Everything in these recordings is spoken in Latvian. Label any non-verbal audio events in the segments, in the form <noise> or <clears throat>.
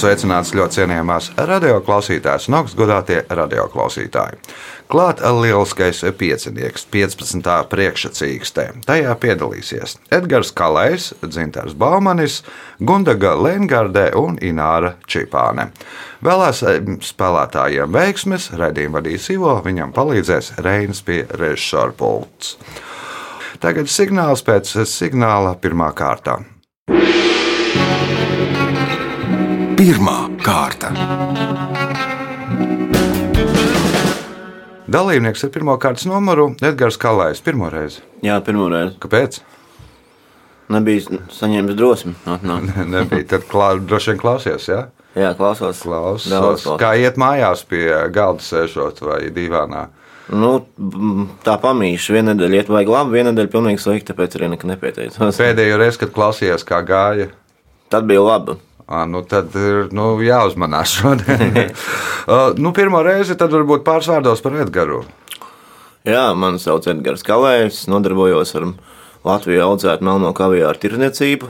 Sveicināts ļoti cienījamās radioklausītājas un augstgadātie radioklausītāji. Klāt lieliskais piecinieks, 15. priekšsacīkstē. Tajā piedalīsies Edgars Kalējs, Dzintars Baumanis, Gundaga Lengardē un Ināra Čipāne. Vēlēs spēlētājiem veiksmes, redzījuma vadīs Ivo, viņam palīdzēs Reinas pie režisora pults. Tagad signāls pēc signāla pirmā kārtā. Pirmā kārta. Dalībnieks ar pirmā kārtas numuru Edgars Kalējs. Pirmo reizi. Jā, pirmo reizi. Kāpēc? Nebija saņēmis drosmi. atnākt. Nebija. Tad klā, droši vien klausies, jā? Jā, klausos. Klausos. Klausos. Kā iet mājās pie galda sēžot vai divānā? Nu, tā pamīša. Vienu nedēļu iet vajag labi, vienu nedēļu pilnīgi slikti, tāpēc arī nekad nepieteicos. Pēdējo reizi, kad klausījās, kā gāja, Tad bija labi. À, nu tad ir nu, jāuzmanās šodien. <laughs> Uh, nu, pirmo reizi tad varbūt pāris vārdos par Edgars. Jā, mani sauc Edgars Kalējs, nodarbojos ar Latviju audzētu melno kaviāru tirniecību.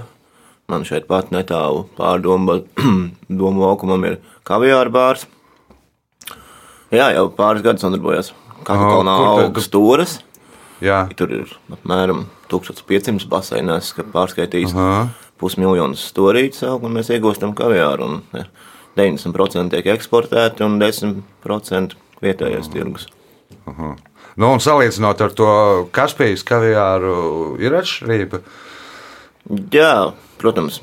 Man šeit pat netālu pārdomu <clears throat> domu laukumam ir kaviāra bārs. Jā, jau pāris gadus nodarbojos. Kur tad- augstas stūres. Jā, Tur ir apmēram 1500 basēnās, ka pārskaitīs Aha. Pusmiljonus stūrītes, un mēs iegūstam kaviāru. Un, ja, 90% tiek eksportēti un 10% vietējais tirgus. nu, un salīdzinot ar to Kaspijas kaviāru, ir atšķirība. Jā, protams,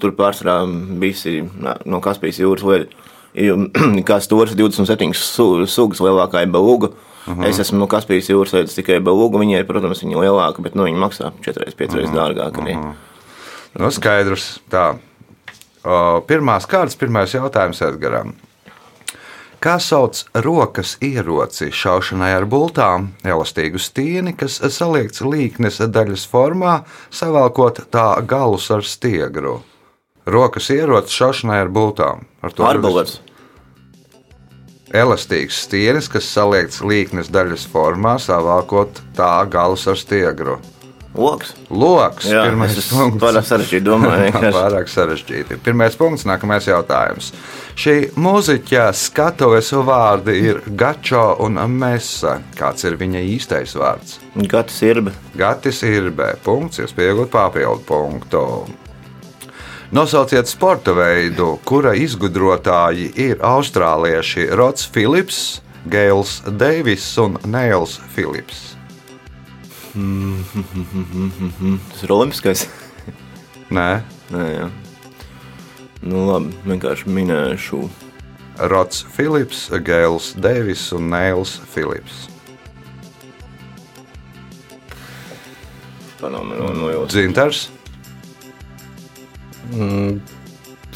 tur pārsvarā visi no Kaspijas jūras lieti. <clears throat> Kā stūris 27 su- sugas lielākā ir beluga. Uh -huh. Es esmu no Kaspijas jūras veids tikai beluga. Viņai, protams, viņa ir lielāka, bet nu, viņa maksā 4-5 reizes dārgāk arī. Nu, skaidrs. Tā. Pirmās kārtas, pirmais jautājums Edgaram. Kā sauc rokas ieroci šaušanai ar bultām, elastīgu stieni, kas saliekts līknes daļas formā, savalkot tā galus ar stiegru? Rokas ierocis šaušanai ar bultām. Ar to Arbalets. Elastīgs stienis, kas saliekts līknes daļas formā, savalkot tā galus ar stiegru. Loks. Loks, Jā, pirmais es punkts. pārāk sarežģīti domāju. <laughs> Pārāk sarežģīti. Pirmais punkts, nākamais jautājums. Šī mūziķa skatuves vārdi ir Gačo un Mesa. Kāds ir viņa īstais vārds? Gatis ir. Gatis ir B. Punkts, jūs pieaugat papildu punktu. Nosauciet sporta veidu, kura izgudrotāji ir austrālieši Rods Philips, Gails Deivis un Neils Philips. Tas ir olimpiskais. Nē, Nē, jā. Nu, labi, vienkārši minēšu. Rods Philips, Gails Deivis un Neils Philips. Panomēnu no jūsu. Dzintars?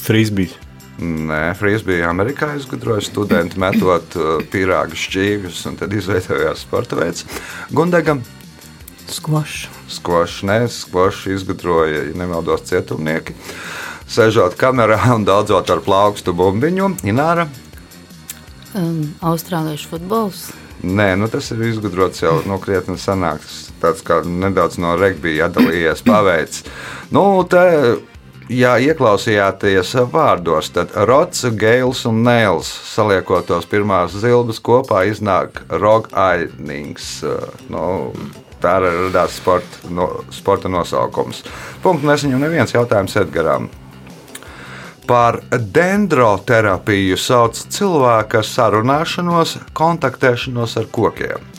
Frisbīs. Nē, Frīs bija Amerikā izgudrojis studenti metot uh, pīrāgu šķīvis un tad izveidojās sporta veids. Gundegam Skvošs. skošs, ne, skošs izgudroja, ja nemaldos, cietumnieki. Sēžot kamerā un daudzot ar plaukstu bumbiņu, Ināra. Um, Austrāliešu futbols. Nē, nu tas ir izgudrots jau no krietni senāk. Tas Tāds kā nedaudz no regbija atdalījies <coughs> paveids. Nu, te, ja ieklausījāties vārdos, tad Rots, Geils un Nēls saliekot tos pirmās zilbes kopā iznāk Rogainings. Nu, tā arī radās sporta, no, sporta nosaukums. Punkts nesaņem neviens jautājums Edgaram. Par dendroterapiju sauc cilvēka sarunāšanos, kontaktēšanos ar kokiem.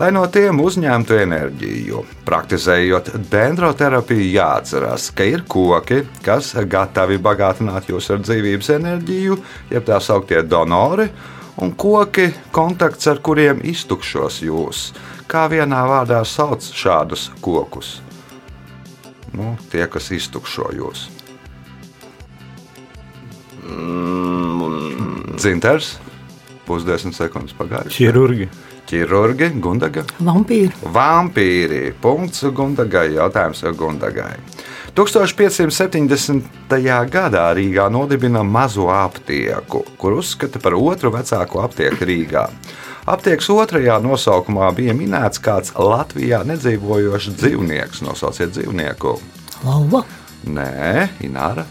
Lai no tiem uzņemtu enerģiju, praktizējot dendroterapiju, jāatcerās, ka ir koki, kas gatavi bagātināt jūs ar dzīvības enerģiju, jeb tā sauktie donori, un koki, kontakts ar kuriem iztukšos jūs. Kā vienā vārdā sauc šādus kokus? Nu, tie, kas iztukšo jūs. Dzinters, pusdesmit sekundes pagājušas. Chirurgi. ķirurgi, Gundaga. Vampīri. Vampīri. Punkts Gundagai. Jautājums Gundagai. 1570. gadā Rīgā nodibina mazo aptieku, kur uzskata par otru vecāko aptieku Rīgā. Aptiekas otrajā nosaukumā bija minēts kāds Latvijā nedzīvojošs dzīvnieks. Nosauciet dzīvnieku. Lauva. Nē, Ināra.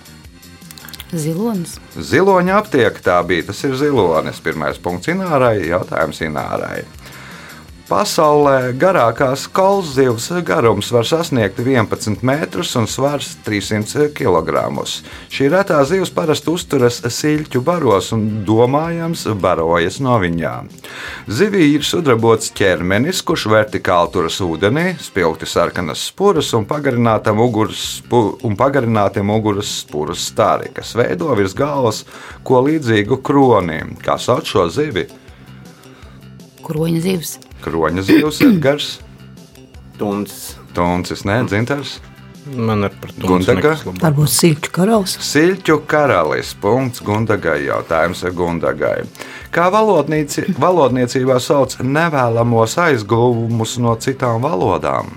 Zilonis. Ziloņa aptiekā tā bija. Tas ir zilonis. Pirmais punkts Inārai. Jautājums Inārai. Pasaulē garākās kolzivs garums var sasniegt 11 metrus un svars 300 kg. Šī retā zivs parasti uzturas siļķu baros un domājams barojas no viņām. Zivī ir sudrabots ķermenis, kurš vertikāli turas ūdenī, spilgti sarkanas spuras un muguras, spu, un pagarināti muguras spuras stari, kas veido virs galvas ko līdzīgu kronim. Kā sauc šo zivi? Kroņa zivs. Kroņa zivs, <clears throat> Edgars, Tuncis. Tuncis, nē, Dzintars. Man ir par to Gundaga? Varbūt silču karalis. Siļķu karalis. Punkts Gundagai. Jautājums Gundagai. Kā valodnieci, valodniecībā sauc nevēlamos aizguvumus no citām valodām?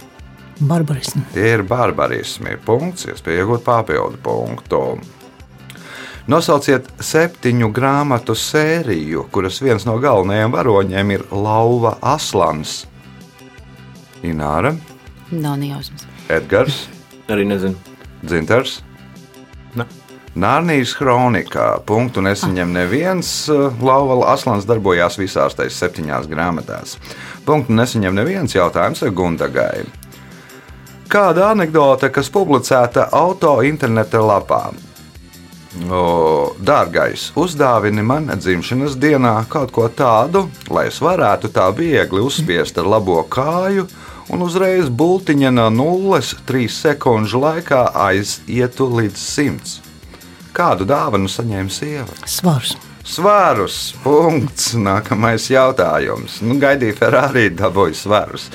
Barbarismu. Tie ir barbarismi. Punkts, iespēja iegūt papildu punktu. Nosauciet septiņu grāmatu sēriju, kuras viens no galvenajiem varoņiem ir Lauva Aslans. Ināra, Nav nejausmas. Edgars, <laughs> Arī nezinu. Dzintars. Ne. Nārnijas kronikā punktu nesaņem neviens. Lauva Aslans darbojās visās tajās septiņās grāmatās. Punktu nesaņem neviens jautājums ar Gundagai. Kāda anekdote, kas publicēta auto interneta lapā? O, dārgais, uzdāvini man dzimšanas dienā kaut ko tādu, lai es varētu tā viegli uzspiest ar labo kāju, un uzreiz bultiņa no nulles trīs sekundžu laikā aizietu līdz simts. Kādu dāvanu saņēma sieva? Svars. Svārus. Punkts. Nākamais jautājums. Nu, gaidīja Ferrari, dabūja svarus.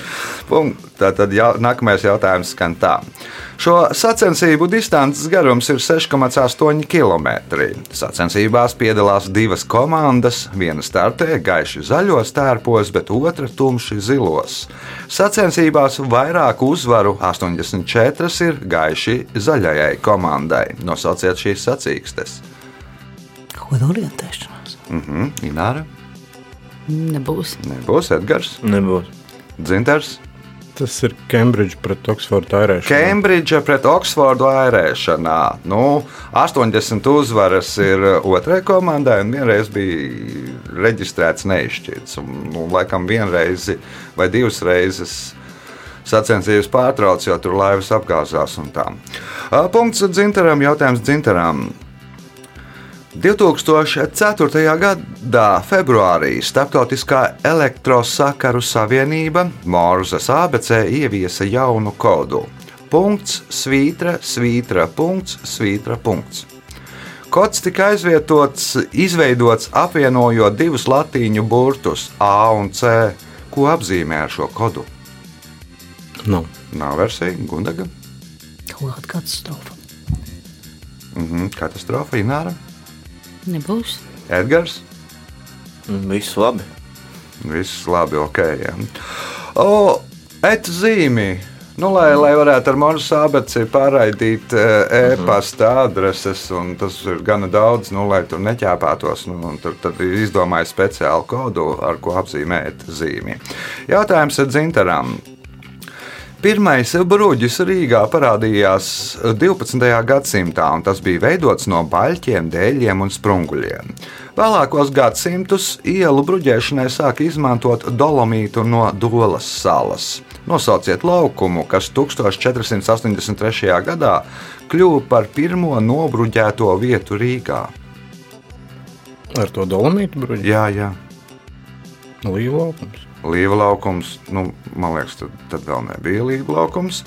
Punkt. Tātad jau, nākamais jautājums skan tā. Šo sacensību distances garums ir 6,8 km. Sacensībās piedalās divas komandas. Viena startē gaiši zaļos tērpos, bet otra tumši zilos. Sacensībās vairāk uzvaru 84 ir gaiši zaļajai komandai. Nosauciet šīs sacīkstes. Koda orientēšanās. Mhm, Ināra. Nebūs. Nebūs Edgars, Nebūs. Dzintars. Tas ir Cambridge pret Oxfordu airēšanu. Cambridge pret Oksfordu airēšanā. Nu, 80 uzvaras ir otrai komandai, un vienreiz bija reģistrēts neizšķirts. Un, nu, laikam vienreiz vai divas reizes sacensības pārtrauc, jo tur laivas apgāzās un tā. Punkts Dzintaram, jautājums Dzintaram. 2004. gadā februārī Startautiskā elektrosakaru savienība Morzas ABC ieviesa jaunu kodu. Punkts, svītra, svītra, punkts, svītra, punkts. Kods tika aizvietots, izveidots apvienojot divus latīņu burtus A un C, ko apzīmē ar šo kodu. Nav. Nav versija, Gundaga. Kaut kāda katastrofa. Mhm, katastrofa, Ināra, Nebūs. Edgars. Mm, Viss labi. Viss labi, ok. Ja. O, et zīmi. Nu, lai, lai varētu ar Morsu abeci pārraidīt eh, e-pasta adreses, un tas ir gana daudz, nu, lai tur neķēpētos. Nu, tur tad ir izdomājis speciālu kodu, ar ko apzīmēt zīmi. Jautājums ir Dzintaram. Pirmais bruģis Rīgā parādījās 12. gadsimtā, un tas bija veidots no baļķiem, dēļiem un sprunguļiem. Vēlākos gadsimtus ielu bruģēšanai sāka izmantot dolomītu no Dolas salas. Nosauciet laukumu, kas 1483. gadā kļuva par pirmo nobruģēto vietu Rīgā. Ar to dolomītu bruģi. Jā, jā. Līva laukums. Līva laukums, nu, man liekas, tad, tad vēl nebija līva laukums.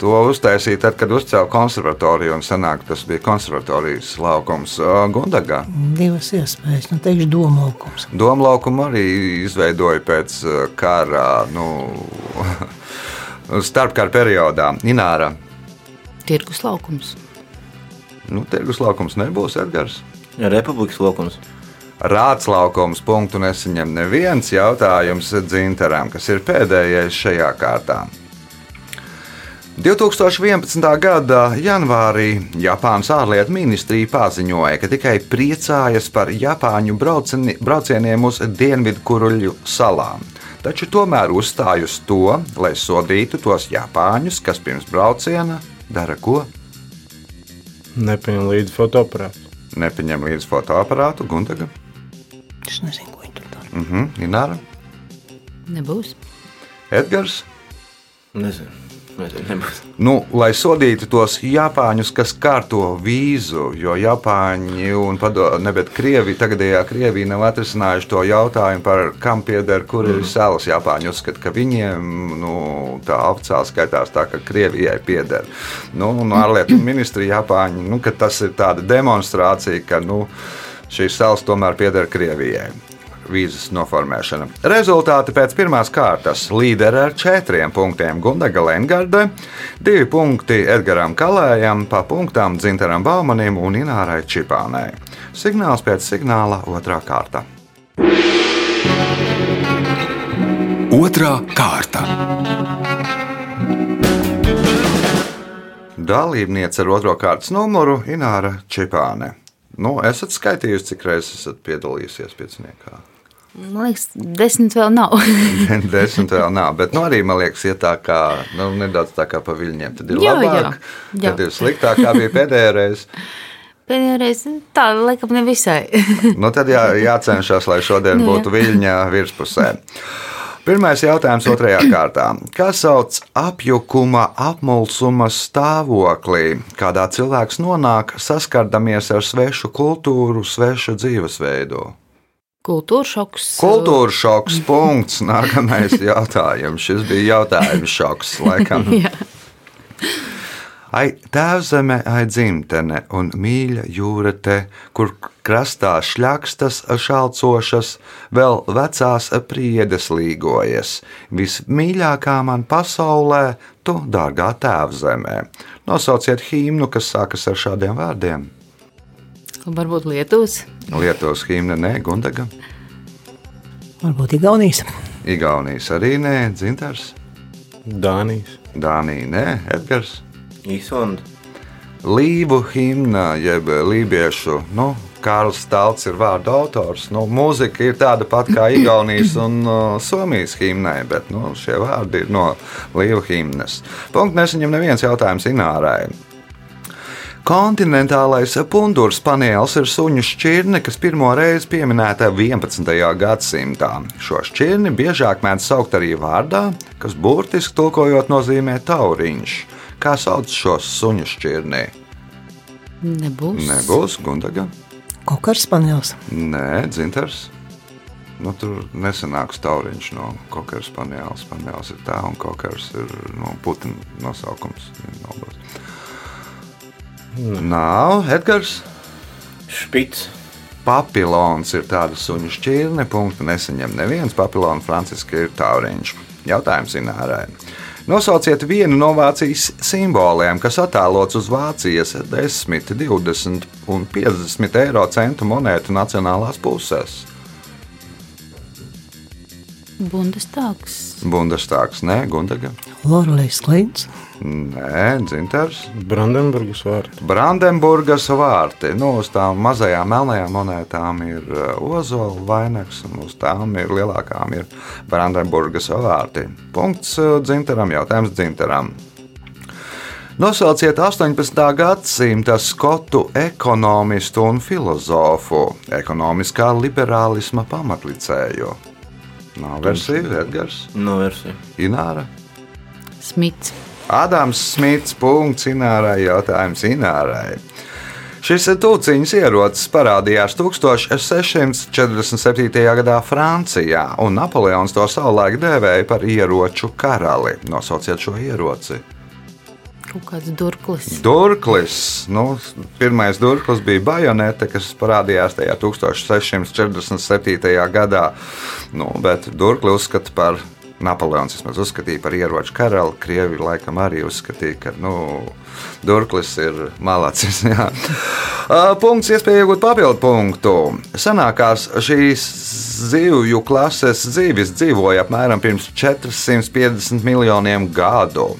To uztaisīja tad, kad uzcēla konservatoriju, un senāk tas bija konservatorijas laukums ā, Gundagā. Divas iespējas. Nu, teikšu, doma laukums. Doma laukumu arī izveidoja pēc kara, nu, <laughs> starpkara periodā. Ināra, Tirgus laukums. nu, tirgus laukums nebūs Edgars. Republikas laukums. Rāds laukums punktu nesaņem neviens jautājums dzintaram, kas ir pēdējais šajā kārtā. 2011. gada janvārī Japānas ārlietu ministrija paziņoja, ka tikai priecājas par Japāņu braucieni, braucieniem uz Dienvidkuruļu salām. Taču tomēr uzstāj uz to, lai sodītu tos Japāņus, kas pirms brauciena dara ko? Nepaņem līdzi fotoaparātu. Nepaņem līdzi fotoaparātu, Gundaga, Es nezinu, ko viņi tur dara. uh -huh, Ināra, Nebūs. Edgars. Nezinu. Nu, lai sodītu tos Japāņus, kas kārto vīzu, jo Japāņi un pado, ne, bet Krievi, tagadējā Krievija nav atrisinājuši to jautājumu par kam pieder, kur ir salas. Japāņi uzskata, ka viņiem nu, tā oficiāli skaitās tā, ka Krievijai pieder. Nu, un ārlietu ministrija Japāņi, nu, ka tas ir tāda demonstrācija, ka nu, šīs salas tomēr pieder Krievijai vīzas noformēšana. Rezultāti pēc pirmās kārtas līderi ar četriem punktiem Gundaga Lengarde, divi punkti Edgaram Kalējam, pa punktām Dzintaram Baumanim un Inārai Čipānai. Signāls pēc signāla otrā kārta. Otra kārta. Dalībniece ar otro kārtas numuru Ināra Čipāne. Nu, esat skaitījusi, cik reizes esat piedalījusies pieciniekā? Man liekas, desmit vēl nav. <laughs> Desmit vēl nav, bet nu, arī man liekas, ja tā kā nu, nedaudz tā kā pa viļņiem, tad ir Jā, labāk. jā, jā. Tad ir sliktāk, kā bija pēdējā reize. Pēdējā reize tā, laikam, nevisai. Nu, tad jā, jācenšas, lai šodien Nu, jā. būtu viļņa virspusē. Pirmais jautājums otrajā kārtā. Kā sauc apjukuma, apmulsuma stāvoklī, kādā cilvēks nonāk saskaramies ar svešu kultūru, svešu dzīvesveidu? Kultūra šoks. Kultūra šoks, punkts. Nākamais jautājums. Šis bija jautājums šoks, laikam. <laughs> Ai, tēvzeme, ai, dzimtene un mīļa jūra te, kur krastā šļakstas šalcošas, vēl vecās priedes līgojas. Vismīļākā man pasaulē, tu, dārgā tēvzemē. Nosauciet himnu, kas sākas ar šādiem vārdiem. Varbūt Lietuvas. Lietuvas himna, nē, Gundaga, Varbūt Igaunijas. Igaunijas arī nē, Dzintars, Dānijas. Dānija, nē, Edgars. Īsonda. Līvu himna, jeb lībiešu. Nu, Kārls Stalts ir vārdu autors. Nu, mūzika ir tāda pati kā Igaunijas un uh, Somijas himnai, bet nu, šie vārdi ir no Līvu himnas. Punkts nesaņem neviens jautājums Inārai. Kontinentālais pundurs panelis ir suņu šķirne, kas pirmo reizi pieminēta 11. gadsimtā. Šo šķirni biežāk mēdz saukt arī vārdā, kas burtiski tulkojot nozīmē tauriņš. Kā sauc šo suņu šķirni? Nebūs. Nebūs Gundaga. Kokars panelis. Nē, dzintars. Nu, tur nesanāks tauriņš no kokars panelis. Panelis ir tā, un kokars ir no putekļa nosaukums. Nodos. Nav Edgars. Špits. Papilons ir tāda suņu šķirne, punktu nesaņem neviens. Papilons franciski ir tauriņš. Jautājums Inārai. Nosauciet vienu no Vācijas simboliem, kas attēlots uz Vācijas 10, 20 un 50 eiro centu monētu nacionālās puses. Bundestāgs. Bundestāgs, nē, Gundaga, Lorelijas Klints. Nē, Dzintars. Brandenburgas vārti. Brandenburgas vārti. Nu, uz tām mazajām melnajām monētām ir uh, ozola vainags, un uz tām ir lielākām ir Brandenburgas vārti. Punkts uh, Dzintaram, jautājums Dzintaram. Nosauciet 18. gadsimta skotu ekonomistu un filozofu, ekonomiskā liberālisma pamatlicēju. Nav versija, Edgars, No versija. Ināra. Smits. Ādams Smits, punkts Inārai, jautājums Inārai. Šis tūciņš ierocis parādījās 1647. gadā Francijā, un Napoleons to savulaik dēvēja par ieroču karali. Nosauciet šo ieroci. Kaut kāds durklis. Durklis. Nu, pirmais durklis bija bajonete, kas parādījās tajā 1647. gadā. Nu, bet durkli uzskata par Napoleons vismaz uzskatīja par ieroču karali. Krievi laikam arī uzskatīja, ka nu, Durklis ir malacis. <laughs> jā. Punkts, iespēja iegūt papildu punktu. Senākās šīs zivju klases zivis dzīvoja apmēram pirms 450 miljoniem gadu,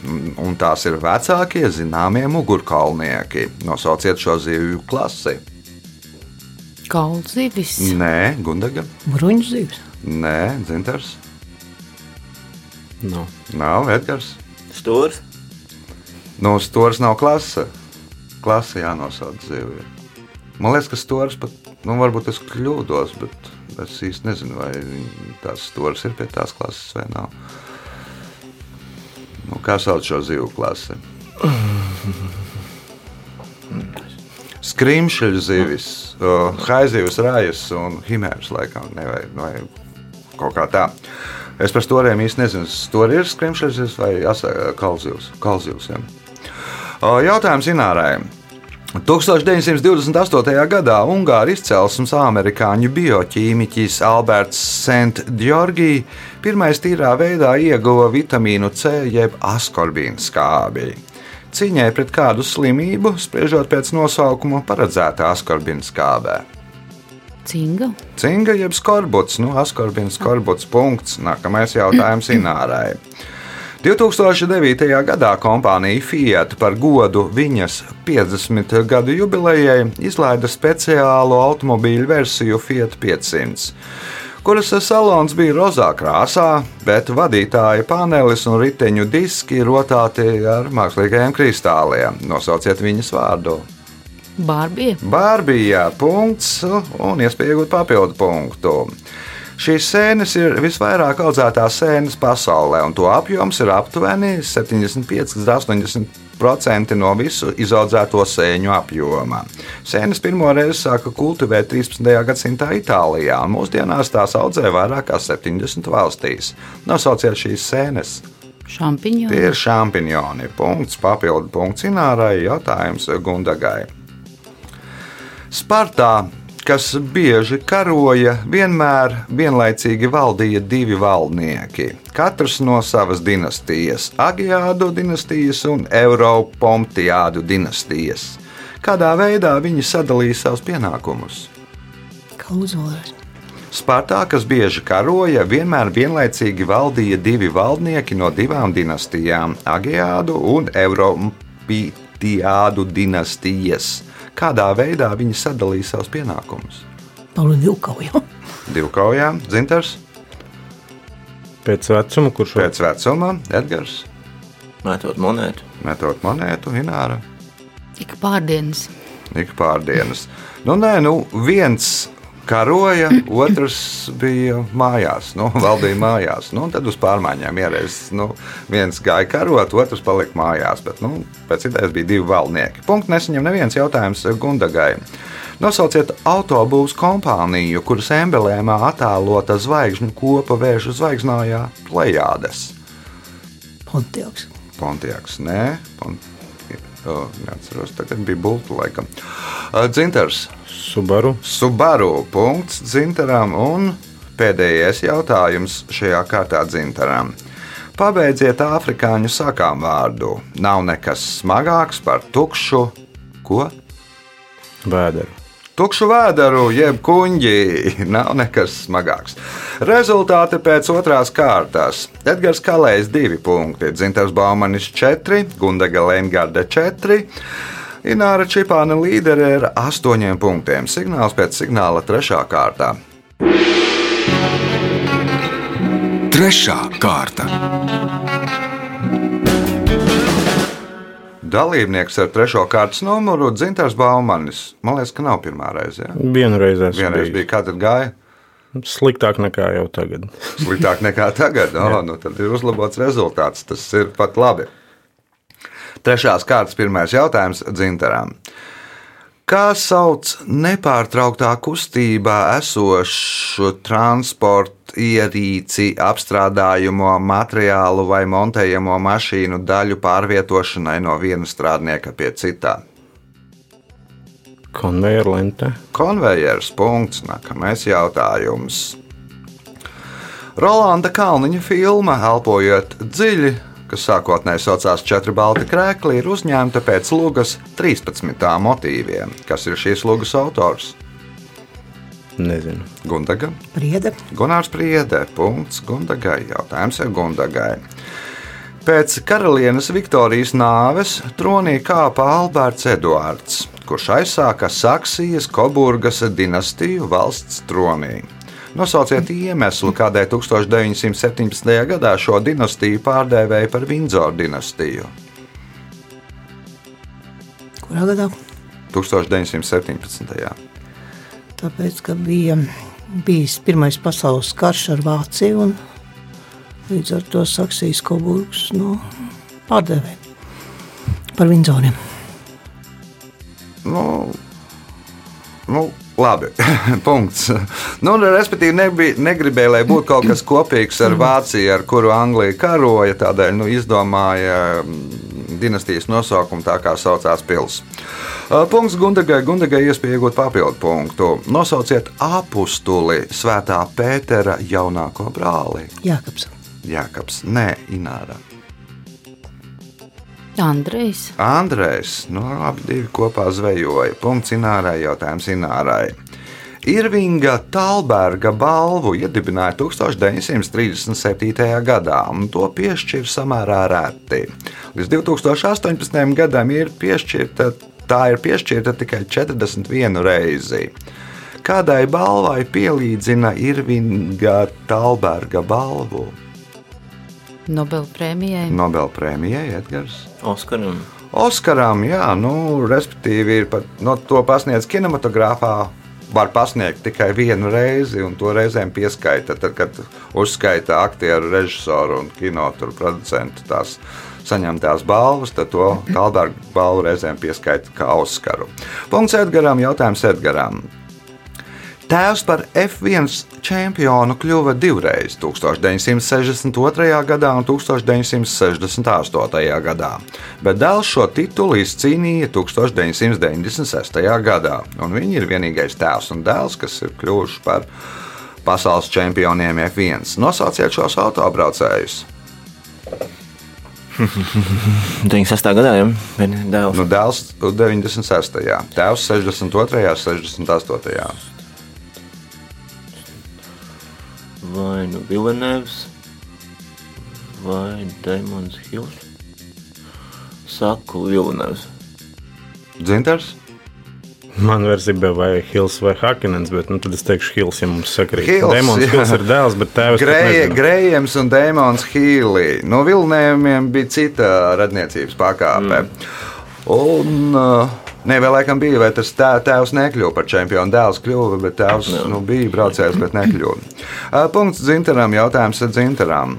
un tās ir vecākie zināmie mugurkaulnieki. Nosauciet šo zivju klasi. Kaulzīvis. Nē, Gundaga. Bruņu zivs. Nē, Dzintars. Nav. Nav Edgars. Stūrs. Nu, stūris nav klase. Klase jānosauc zivju. Man liekas, ka stūris pat, nu, varbūt es kļūdos, bet es īsti nezinu, vai tās stūris ir pie tās klases vai nav. Nu, kā sauc šo zivju klasi? <laughs> Skrimšļu zivis, uh, haizivs, rājas un himērs laikam, ne, vai, vai kaut kā tā. Es par stūriem īsti nezinu, tur ir skrimšļu zivis vai asa- kalzivs. kalzivs ja. Jautājums Inārai. 1928. gadā Ungāra izcelsmes amerikāņu bioķīmiķis Alberts Sent-Georgi pirmais tīrā veidā ieguva vitamīnu C jeb askorbīnu skābi. Cīņai pret kādu slimību, spriežot pēc nosaukuma, paredzēta askorbīna skābē. Cinga. Cinga jeb skorbuts, nu, askorbīns skorbuts punkts. Nākamais jautājums Inārai. 2009. gadā kompānija Fiat par godu viņas 50 gadu jubilejai izlaida speciālu automobīļu versiju Fiat 500, kuras salons bija rozā krāsā, bet vadītāja panelis un riteņu diski rotāti ar mākslīgajiem kristāliem. Nosauciet viņas vārdu. Bārbija. Bārbija punkts un iespēja iegūt papildu punktu. Šīs sēnes ir visvairāk audzētās sēnes pasaulē, un to apjoms ir aptuveni 75 līdz 80% no visu izaudzēto sēņu apjoma. Sēnes pirmo reizi sāka kultivēt 13. gadsimtā Itālijā, un mūsdienās tās audzē vairāk kā 70 valstīs. Nosauciet šīs sēnes. Tie Šampiņoni. ir šampiņoni. Punkts, papildu punkts Inārai, jautājums Gundagai. Spartā, kas bieži karoja, vienmēr vienlaicīgi valdīja divi valdnieki. Katrs no savas dinastijas - Agiādu dinastijas un Eiropomtiādu dinastijas. Kādā veidā viņi sadalīja savus pienākumus? Kā uzvarēs? Spartā, kas bieži karoja, vienmēr vienlaicīgi valdīja divi valdnieki no divām dinastijām - Agiādu un Eiropītiādu dinastijas. Kādā veidā viņi sadalīja savus pienākumus? Pauli divkauja. Divkaujā, Zintars, Pēc vecuma, kurš pēc vecuma, Edgars, Mētot monētu. metot monētu, Ināra, Ik pārdienas. ik pārdienas. Nu, nē, nu, viens karoja, otrs bija mājās, nu, <laughs> valdīja mājās. Nu, tad uz pārmaiņām ierēs. Nu, viens gāja karot, otrs palika mājās. Bet, nu, pēc idejas bija divi valdnieki. Punkts nesaņem neviens jautājums Gundagai. Nosauciet autobūvas kompāniju, kuras emblēmā attēlota zvaigžņu kopa vēža zvaigznājā Plejādes. Pontiaks. Pontiaks, nē, Pont... o, neatceros, tagad bija Bulta laikam. Dzintars. Subaru. Subaru punkts dzintaram un pēdējais jautājums šajā kārtā dzintaram. Pabeidziet afrikāņu sakām vārdu. Nav nekas smagāks par tukšu, ko? Vēderu. Tukšu vēderu, jeb kuģi. Nav nekas smagāks. Rezultāti pēc otrās kārtas. Edgars Kalējs 2 punkti, Dzintars Baumanis 4, Gundaga Lengarde 4. Ināra Čipāna līdere ar 8 punktiem. Signāls pēc signāla 3. kārtā. Trešā kārta. Dalībnieks ar 3. kārtas numuru Dzintars Baumanis. Man liekas, ka nav pirmā reize. Ja? Vienreiz Vienreiz bija, kā tad gāja? Sliktāk nekā jau tagad. <laughs> Sliktāk nekā tagad. Oh, nu tad ir uzlabots rezultāts. Tas ir pat labi. Trešās kārtas pirmais jautājums Dzintaram. Kā sauc nepārtrauktā kustībā esošu transporta ierīci, apstrādājumu materiālu vai montējamo mašīnu daļu pārvietošanai no viena strādnieka pie citā? Konvejeru lentē. Konvejers punkts. Nākamais jautājums. Rolanda Kalniņa filma Elpojot dziļi, kas sākotnēji saucās Četri balti krēkli, ir uzņemta pēc lugas 13. motīviem. Kas ir šīs lugas autors? Nezinu. Gundaga, Priede. Gunārs Priedē, punkts Gundagai. Jautājums ir Gundagai. Pēc karalienes Viktorijas nāves tronī kāpa Alberts Eduards, kurš aizsāka Saksijas Koburgas dinastiju valsts tronī. Nosauciet iemeslu, kādēļ 1917. gadā šo dinastiju pārdēvēja par Vindzoru dinastiju. Kurā gadā? 1917. Tāpēc, ka bija bijis Pirmais pasaules karš ar Vāciju un līdz ar to Saksijas Koburgas nu, pārdevēja par Vindzoriem. Nu, nu, labi, <laughs> punkts. Nu, respektīvi, nebija, negribēja, lai būtu kaut kas kopīgs ar Vāciju, ar kuru Anglija karoja. Tādēļ nu, izdomāja mm, dinastijas nosaukumu, tā kā saucās pilsēta. Punkts Gundagai. Gundagai iespēja iegūt papildu punktu. Nosauciet apustuli Svētā Pētera jaunāko brāli. Jākaps. Jākaps, nē, Ināra. Andrejs. Andrejs, nu, abi divi kopā zvejoja. Punkts Inārai, jautājums Inārai. Irvinga Talberga balvu iedibināja 1937. gadā, un to piešķīra samērā reti. Līdz 2018. gadam ir piešķirta, tā ir piešķirta tikai 41 reizi. Kādai balvai pielīdzina Irvinga Talberga balvu? Nobelprēmijai. Nobelprēmijai Edgars. Oskaram. Oskaram, jā, nu, respektīvi, ir pat, no, to pasniedz kinematogrāfā. Var pasniegt tikai vienu reizi, un to reizēm pieskaita. Tad, kad uzskaita aktieru, režisoru un kino producentu tās saņemtās balvas, tad to Kalnberga balvu reizēm pieskaita kā Oskaru. Punkts Edgaram, jautājums Edgaram. Tēvs par F1 čempionu kļuva divreiz, 1962. gadā un 1968. gadā, bet dēls šo titulu izcīnīja 1996. gadā. Un viņi ir vienīgais tēvs un dēls, kas ir kļuvuši par pasaules čempioniem F1. Nosauciet šos autobraucējus. <laughs> 96. gadā jau bija dēls. Nu, dēls 96. tēvs 62. un 68. Vai nu Vilnius, vai Daimons Hills. Saku Vilnius. Dzintars. Man versija bija vai Hills vai Hakinens, bet nu, tad es teikšu Hills, ja mums sakrīt. Hills, Demons jā. Hills ir dēls, bet tēvs nezinu. Grējams un Dēmons Hīlī. No Vilnējumiem bija cita radniecības pakāpe. Mm. Un, uh, Ne, vēl laikam bija, vai tas tā, tēvs nekļuva par čempionu. Dēls kļuva, bet tēvs nu, bija braucējs, bet nekļuva. Punkts Zintaram, jautājums ir Zintaram.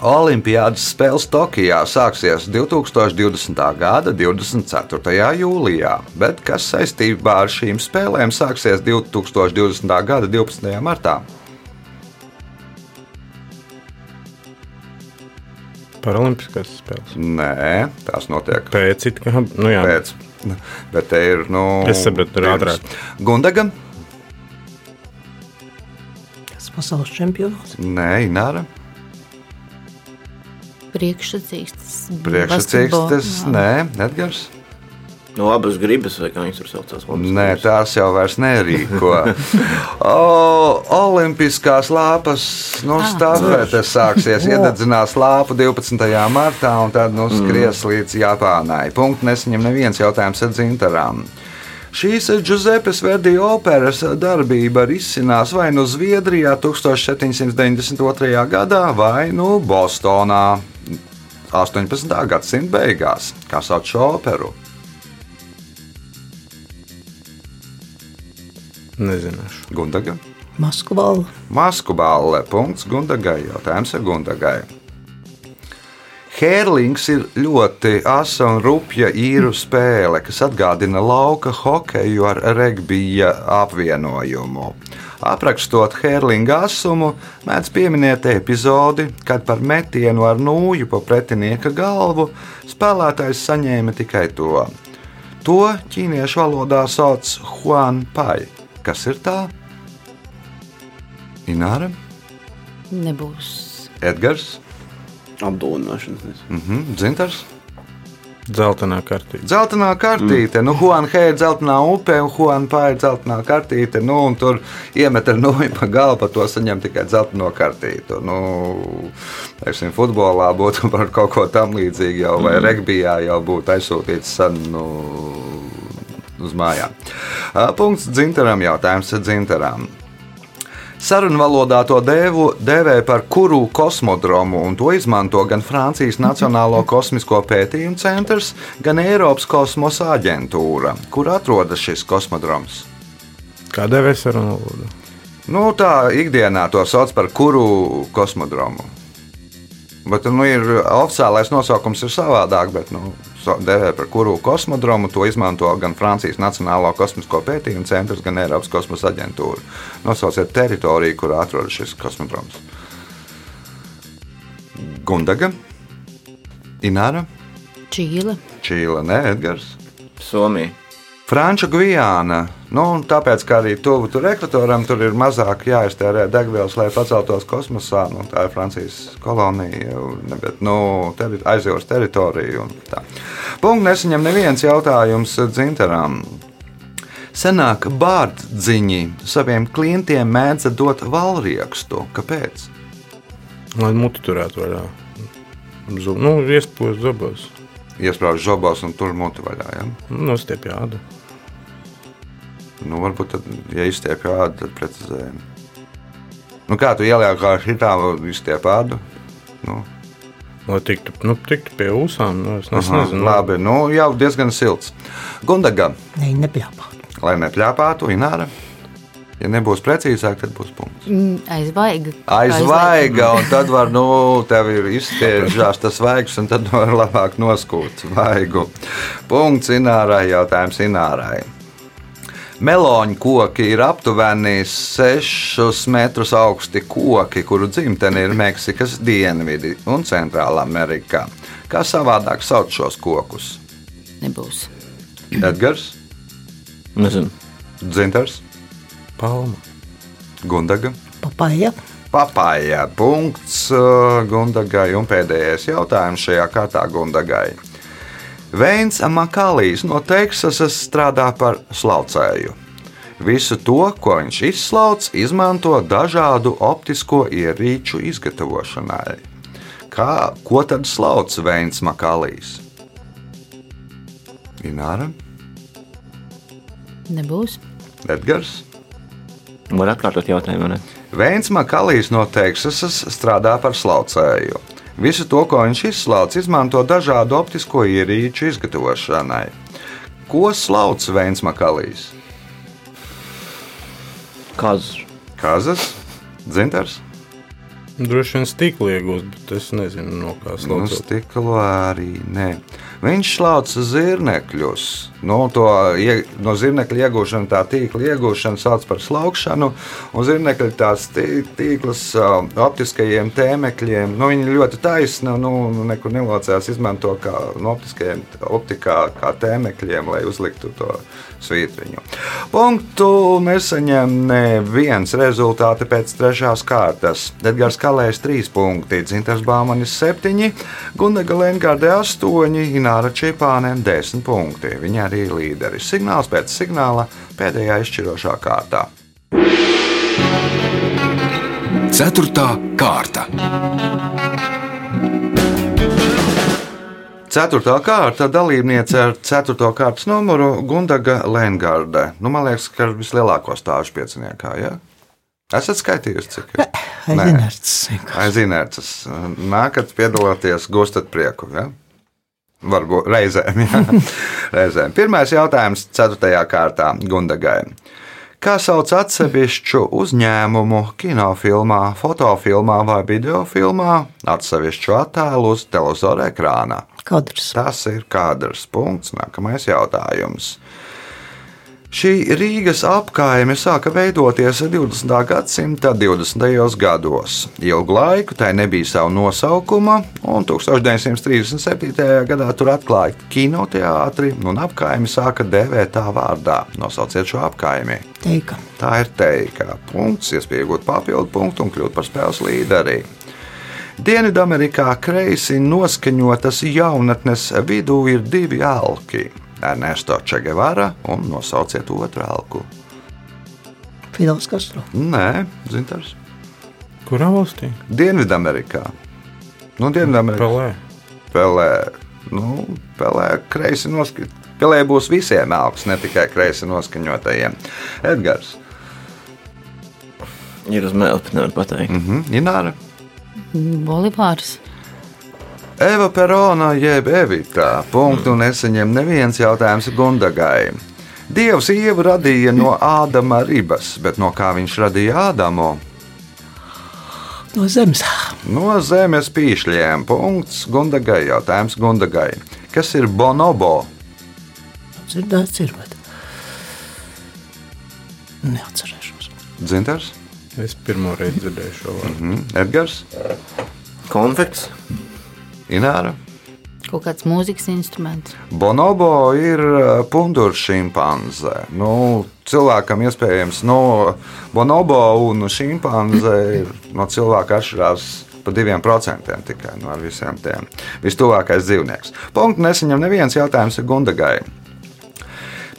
Olimpiādas spēles Tokijā sāksies 2020. gada 24. jūlijā, bet kas saistībā ar šīm spēlēm sāksies 2020. gada 12. martā? Paralimpiskās spēles. Nē, tās notiek Pēc it kā, nu jā, pēc. Bet te ir. Nu, Es sapratu, tur ātrāk. Gundaga? Tas pasaules čempionāts. Nē, Ināra. Priekšsacīkstes. Priekšsacīkstes. Nē, Edgars. No abas gribas, vai kā viņas tur saucās? Nē, gribas. tās jau vairs nerīko. o, olimpiskās lāpas nu, stāvēs sāksies. Iededzinās lāpu 12. martā un tad nu, skries līdz Japānai. Punkts nesaņem neviens jautājums ar dzintarām. Šīs Giuseppes Verdi operas darbība risinās vai nu Zviedrijā 1792. gadā, vai nu Bostonā 18. gadsimta beigās. Kā sauc šo operu? Nezināšu. Gundaga. Masku balva. Masku balle. Punkts Gundagai. Jautājums ir Gundagai. Hērlings ir ļoti asa un rupja īru spēle, kas atgādina lauka hokeju ar regbija apvienojumu. Aprakstot Hērlinga asumu, mēdz pieminēt epizodi, kad par metienu ar nūju pa pretinieka galvu spēlētājs saņēma tikai to. To ķīniešu valodā sauc Huan Pai. Kas ir tā? Ināra? Nebūs. Edgars, Apdulināšanas. mhm, Dzintars. Zeltainā kartīte. Zeltainā kartīte, mm. nu, Huanhe ir zeltainā upe, un Huanpa ir zeltainā kartīte. Nu, un tur iemet ar nūju pa galvu, par to saņem tikai zeltaino kartīti. Nu, teiksim, futbolā būtu <laughs> par kaut ko tam līdzīgu, jau, vai regbijā jau būtu aizsūtīts sen nu, uz mājām. Punkts dzintaram jautājums dzintaram. Sarunvalodā to dēvu, dēvē par kuru kosmodromu, un to izmanto gan Francijas Nacionālo kosmisko pētījumu centrs, gan Eiropas kosmosa aģentūra, kur atrodas šis kosmodroms. Kādā vesarā valodā? Nu, tā ikdienā to sauc par kuru kosmodromu. Bet nu, ir oficiālais nosaukums ir savādāk, bet nu, dēvē par kuru kosmodromu to izmanto gan Francijas Nacionālo kosmisko pētījumu centrs, gan Eiropas kosmosa aģentūra. Nosauciet teritoriju, kur atrodas šis kosmodroms. Gundaga, Ināra, Čīle. Čīla, Nē, Edgars. Somija. Franču Gvijāna. Nu, tāpēc, ka arī tuvu tur ekvatoram tur ir mazāk jāiztērē degvielas, lai paceltos kosmosā. Nu, tā ir Francijas kolonija, bet nu, teri, aizjūras teritorija. Punkts nesaņem neviens jautājums dzintarām. Senāk bārdziņi saviem klientiem mēdza dot valriekstu. Kāpēc? Lai muti turētu vaļā. Zu- Nu, iespūst zobos. Iesprāst žobos un tur muti vaļā. Ja? Nostiep jāda. Nu, varbūt, tad, ja izstiep ādu, tad precizējam. Nu, kā tu ieliek kā šitā, izstiep ādu? Nu, Lai tiktu, nu, tiktu pie ūsām. Nu, es, aha, nezinu. labi, nu, jau diezgan silts. Gundaga, Nē, nepļāpāt. lai nepļāpātu, Ināra. Ja nebūs precīzāk, tad būs punkts. Mm, Aizvaiga. Aizvaiga, un tad var, nu, tev ir izspiežās tas vaigs, un tad var labāk noskūt vaigu. Punkts Inārai, jautājums Inārai. Meloņu koki ir aptuveni 6 metrus augsti koki, kuru dzimtene ir Meksikas dienvidi un Centrālā Amerikā. Kā savādāk sauc šos kokus? Nebūs. Edgars, Nezinu. Dzintars, Palma. Gundaga. Papaja. Papāja punkts uh, Gundagai un pēdējais jautājums šajā kārtā Gundagai. Veins Makālijs no Teksasas strādā par slaucēju. Visu to, ko viņš izslauc, izmanto dažādu optisko ierīču izgatavošanai. Kā, ko tad slauc Veins Makālijs? Ināra, Nebūs. Edgars. Var atkārtot jautājumu, ne? Veins Makālijs no Teksasas strādā par slaucēju. Visu to, ko viņš izslauc, izmanto dažādu optisko ierīču izgatavošanai. Ko slauc Veins Makālijs? Kāds? Kazas, dzintars, Droši vien stikli iegūst, bet es nezinu, no kā nu, slaucot. stiklu arī nē. Viņš slauc zirnekļus. Nu, to, no zirnekļa iegūšana, tā tīkla iegūšana sauc par slaukšanu. Zirnekļi tās tī- tīklas optiskajiem tēmekļiem. Nu, ļoti taisni, nu, nekur nelocās izmanto kā no optiskajiem optikā, kā tēmekļiem, lai uzliktu to svītriņu. Punktu nesaņem neviens rezultāti pēc trešās kārtas. Edgars Kalējs 3 punkti, Dzintars Bāmanis 7, Gundaga Lengārde 8, Ināra Čipāne 10 punkti. Viņa arī ir līderis. Signāls pēc signāla pēdējā izšķirošā kārtā. Ceturtā kārta. Ceturtā kārta dalībniece ar ceturto kārtas numuru Gundaga Lengarde. Nu, man liekas, ka ar vislielāko stāžu pieciniekā. Ja? Esat skaitījusi, cik ir? Nē. Aizināts. Aizināts. Nākat piedalāties, gūstat prieku. Ja? Varbūt <laughs> reizēm. Ja? reizēm. Pirmais jautājums ceturtajā kārtā Gundagai. Kā sauc atsevišķu uzņēmumu kinofilmā, fotofilmā vai videofilmā, atsevišķu attēlu uz televizora ekrāna? Kadrs. Tas ir kadrs. Punkts. Nākamais jautājums. Šī Rīgas apkaime sāka veidoties 20. gadsimta 20. gados. Ilgu laiku tai nebija sava nosaukuma, un 1937. gadā tur atklāja kinoteātri, un apkaimi sāka dēvēt tā vārdā. Nosauciet šo apkaimi. Teika. Tā ir teika. Punkts, iespēja iegūt papildu punktu un kļūt par spēles līderi. Dienvidamerikā kreisi noskaņotas jaunatnes vidū ir divi elki. Ernesto Čegevara un nosauciet otru elku. Fidels Castro. Nē, Zintars. Kurā valstī? Dienvidamerikā. Nu, Dienvidamerikā Pelē. Pelē. Nu, pelē kreisi noskaņot. Pelē būs visiem elks, ne tikai kreisi noskaņotajiem. Edgars. Ir uz bet nevar pateikt. Mhm. Ināra. Bolivārs. Eva Perona jeb Evita. Punktu nesaņem neviens jautājums Gundagai. Dievs ievu radīja no Ādama ribas, bet no kā viņš radīja Ādamu? No zemes. No zemes pīšļiem. Punkts Gundagai. Jautājums Gundagai. Kas ir bonobo? Dzirdēts ir, bet neatcerēšos. Dzintars, Es pirmo reizi dzirdēju šo vārdu. mm. Edgars, Konfekts. Ināra. Kaut kāds mūzikas instruments. Bonobo ir uh, pundurs šimpanze. Nu, cilvēkam iespējams, no bonobo un šimpanze ir no cilvēka atšķirās par diviem procentiem tikai no visiem tiem. Vistuvākais dzīvnieks. Punkts nesaņem neviens jautājums ir Gundagai.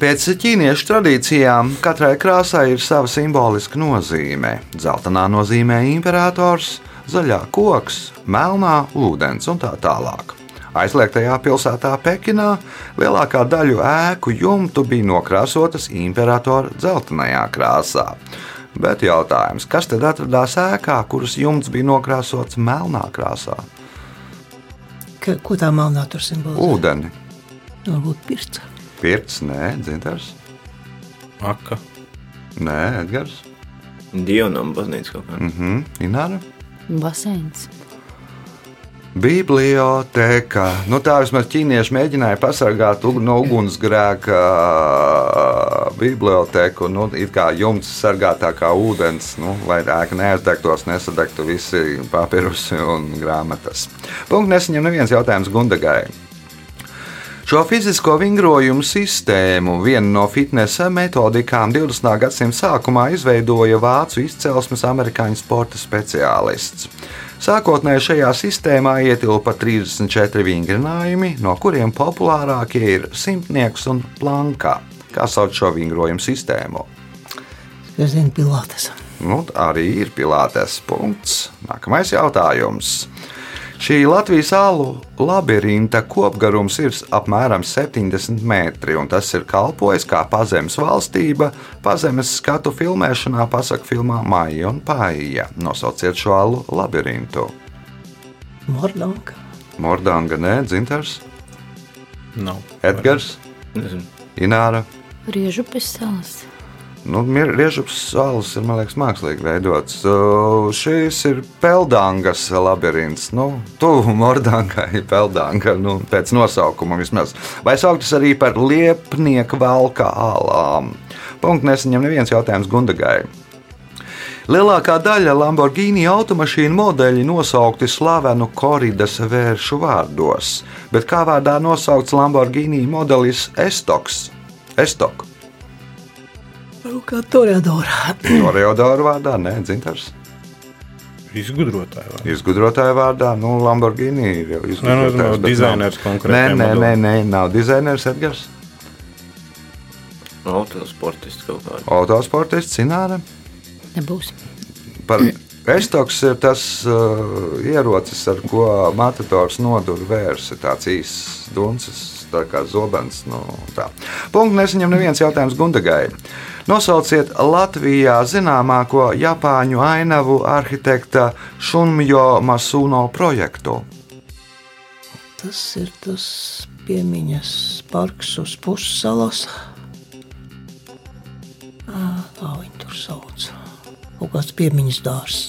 Pēc ķīniešu tradīcijām katrai krāsai ir sava simboliska nozīme. Zeltainā nozīmē imperators, zaļā koks, melnā ūdens un tā tālāk. Aizliegtajā pilsētā Pekinā lielākā daļa ēku jumtu bija nokrāsotas imperatora dzeltenajā krāsā. Bet jautājums, kas tad atradās ēkā, kuras jumts bija nokrāsots melnā krāsā? Ka, ko tā melnā tur simbolizē? Ūdeni, Varbūt pirts. pirts, nē, dzintars, Aka. nē, Edgars, Dionam baznīca kaut kā. mhm, Ināra. Baseins. Biblioteka. Nu, tā vismaz ķīnieši mēģināja pasargāt no ugunsgrēka biblioteku. Nu, it kā jumts sargātā kā ūdens, nu, lai ēka neaizdegtos, nesadegtu visi papīrusi un grāmatas. Punkts nesaņem neviens jautājums Gundagai. Šo fizisko vingrojumu sistēmu, vienu no fitnesa metodikām 20. gadsimta sākumā izveidoja vācu izcelsmes amerikāņu sporta speciālists. Sākotnēji šajā sistēmā ietilpa 34 vingrinājumi, no kuriem populārākie ir simtnieks un planka. Kā sauc šo vingrojumu sistēmu? Es zinu, pilātes. Nu, arī ir pilātes punkts. Nākamais jautājums. Šī Latvijas alu labirinta kopgarums ir apmēram 70 metri, un tas ir kalpojis kā pazemes valstība, pazemes skatu filmēšanā, pasaku filmā Maija un Paija. Nosauciet šo alu labirintu. Mordanka. Mordanga, nē, Dzintars, Nav. Edgars, Nezinu. Ināra. Riežupes salas. Nu, Riežups salas ir, liekas, mākslīgi veidots. Uh, šis ir Peldangas labirints. Nu, tuvu Mordangai, <laughs> Peldanga, nu, pēc nosaukuma vismaz. Vai sauktas arī par liepnieku valka alām? Punkts nesaņem neviens jautājums Gundagai. Lielākā daļa Lamborghini automašīnu modeļi nosaukti slavenu koridas vēršu vārdos, bet kā vārdā nosaukts Lamborghini modelis Estoks? Estok. Varbūt kā Toreadora. <clears throat> Toreadora vārdā, nē, dzintars. Izgudrotāji. vai? Izgudrotāja vārdā, nu, Lamborghini ir jau Nē, nu, izgudrotājs. no bet nav- dizainers Nē, konkrēti. nē, nē, nē, nav dizainers Edgars. Autosportists kaut kādā. Autosportists Cināra. Nebūs. Par <clears throat> Estoks ir tas uh, ierocis, ar ko matadors nodur vērsi. Tāds īsts duncis, tā kā zobens. Nu, tā. Punkts nesaņem neviens jautājums Gundagai. Nosauciet Latvijā zināmāko Japāņu ainavu arhitekta Šunmjo Masuno projektu. Tas ir tas piemiņas parks uz pussalas. Ā, Tā viņi tur sauc. Kaut kāds piemiņas dārzs.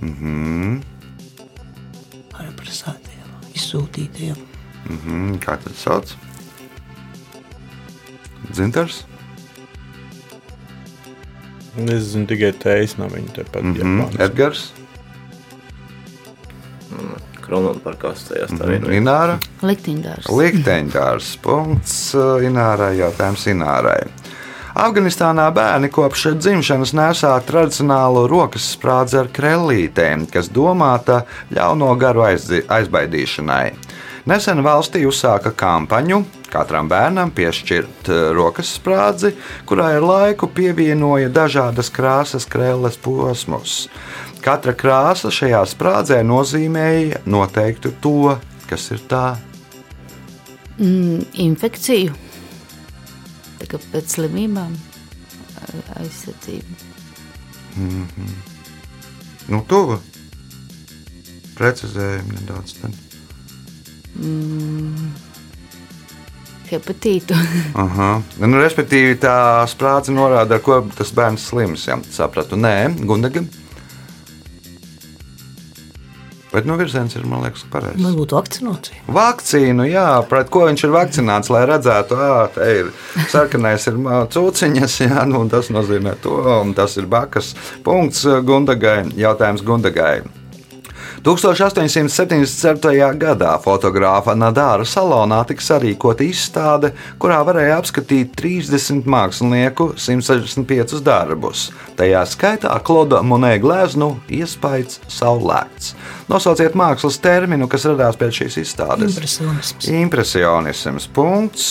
Mhm. Ar represētiem, izsūtītiem. Mhm. Kā tas sauc? Dzintars? Es zinu tikai tējas no viņa tepat. Mm Mm, Edgars, Kronona parkās tajā mm, stāvā. Ināra. Likteņdārs. Likteņdārs. Punkts uh, Inārai. Jautājums Inārai. Afganistānā bērni kopš dzimšanas nesā tradicionālu rokas sprādzi ar krellītēm, kas domāta ļauno garu aizbaidīšanai. Nesen valstī uzsāka kampaņu katram bērnam piešķirt eh, rokas sprādzi, kurai ar laiku pievienoja dažādas krāsas krēles posmus. Katra krāsa šajā sprādzē nozīmēja noteiktu to, kas ir tā. Mm, infekciju. Tā kā pēc slimībām a- aizsardzība. Nu, tuvu. Precizējumi nedaudz. Tad. Hepatītu. <laughs> Aha. Nu, respektīvi, tā sprādze norāda, ar ko tas bērns slims. Jā, sapratu. Nē, Gundaga. Bet no virziens ir, man liekas, pareizs. Varbūt vakcinācija. Vakcīnu, jā, pret ko viņš ir vakcinēts, lai redzētu, ka tā ir sarkanais, ir cūciņas, jā, nu, un tas nozīmē to, un tas ir bakas. Punkts Gundagai. Jautājums Gundagai. 1877. gadā fotogrāfa Nadāra salonā tika sarīkota izstāde, kurā varēja apskatīt 30 mākslinieku 165 darbus. Tajā skaitā Kloda Monē gleznu iespējas saulēkts. Nosauciet mākslas terminu, kas radās pēc šīs izstādes. Impresionisms. Impresionisms. Punkts.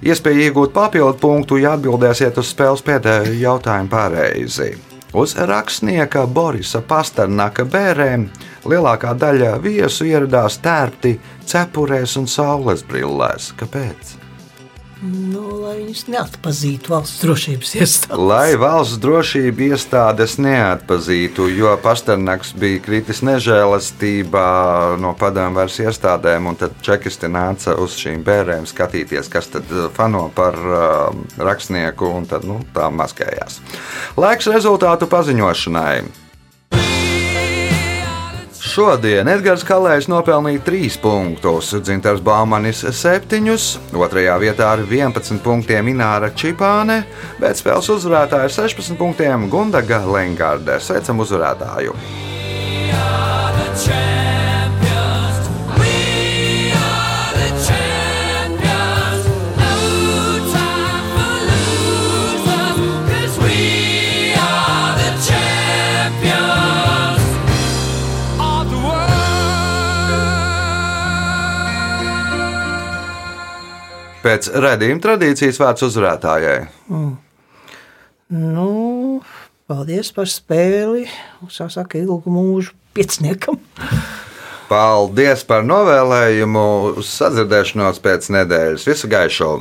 Iespēja iegūt papildu punktu, ja atbildēsiet uz spēles pēdējo jautājumu pareizi. Uz rakstnieka Borisa Pasternaka bērēm lielākā daļa viesu ieradās tērpti cepurēs un saules brillēs. Kāpēc? Nu, lai viņus neatpazītu valsts drošības iestādes. Lai valsts drošība iestādes neatpazītu, jo Pasternaks bija kritis nežēlastībā no padomu varas iestādēm, un tad čekisti nāca uz šīm bērēm skatīties, kas tad uh, fano par uh, rakstnieku, un tad nu, tā maskējās. Laiks rezultātu paziņošanai. Šodien Edgars Kalējs nopelnīja 3 punktus, Dzintars Baumanis 7, otrajā vietā ar 11 punktiem Ināra Čipāne, bet spēles uzvarētāja ar 16 punktiem Gundaga Lengarde. Sveicam uzvarētāju! Pēc redzījuma tradīcijas vārds uzvarētājai. Nu, paldies par spēli. Sasaka ilgu mūžu pieciniekam. Paldies par novēlējumu! Uz sadzirdēšanos pēc nedēļas. Visu gaišu!